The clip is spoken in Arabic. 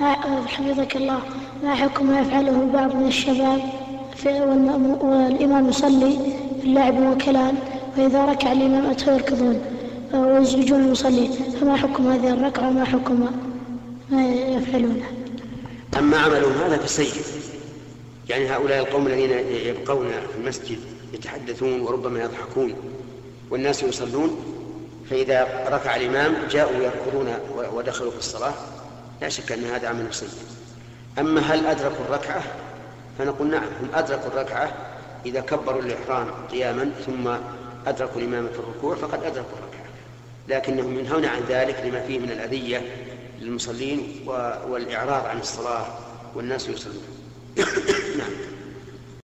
ما- حفظك الله. ما حكم ما يفعله بعض من الشباب؟ والإمام يصلي اللعب والكلام وإذا ركع الإمام أتوا يركضون. ويزعجون المصلين. فما حكم هذه الركعة وما حكم ما يفعلونه أما عملهم هذا فسيء يعني هؤلاء القوم الذين يبقون في المسجد يتحدثون وربما يضحكون والناس يصلون فإذا ركع الإمام جاءوا يركضون ودخلوا في الصلاة. لا شك أن هذا عمل سيء. أما هل أدركوا الركعة؟ فنقول نعم هم أدركوا الركعة إذا كبروا الإحرام قياما ثم أدركوا الإمام في الركوع فقد أدركوا الركعة. لكنهم ينهون عن ذلك لما فيه من الأذية للمصلين والإعراض عن الصلاة والناس يصلون.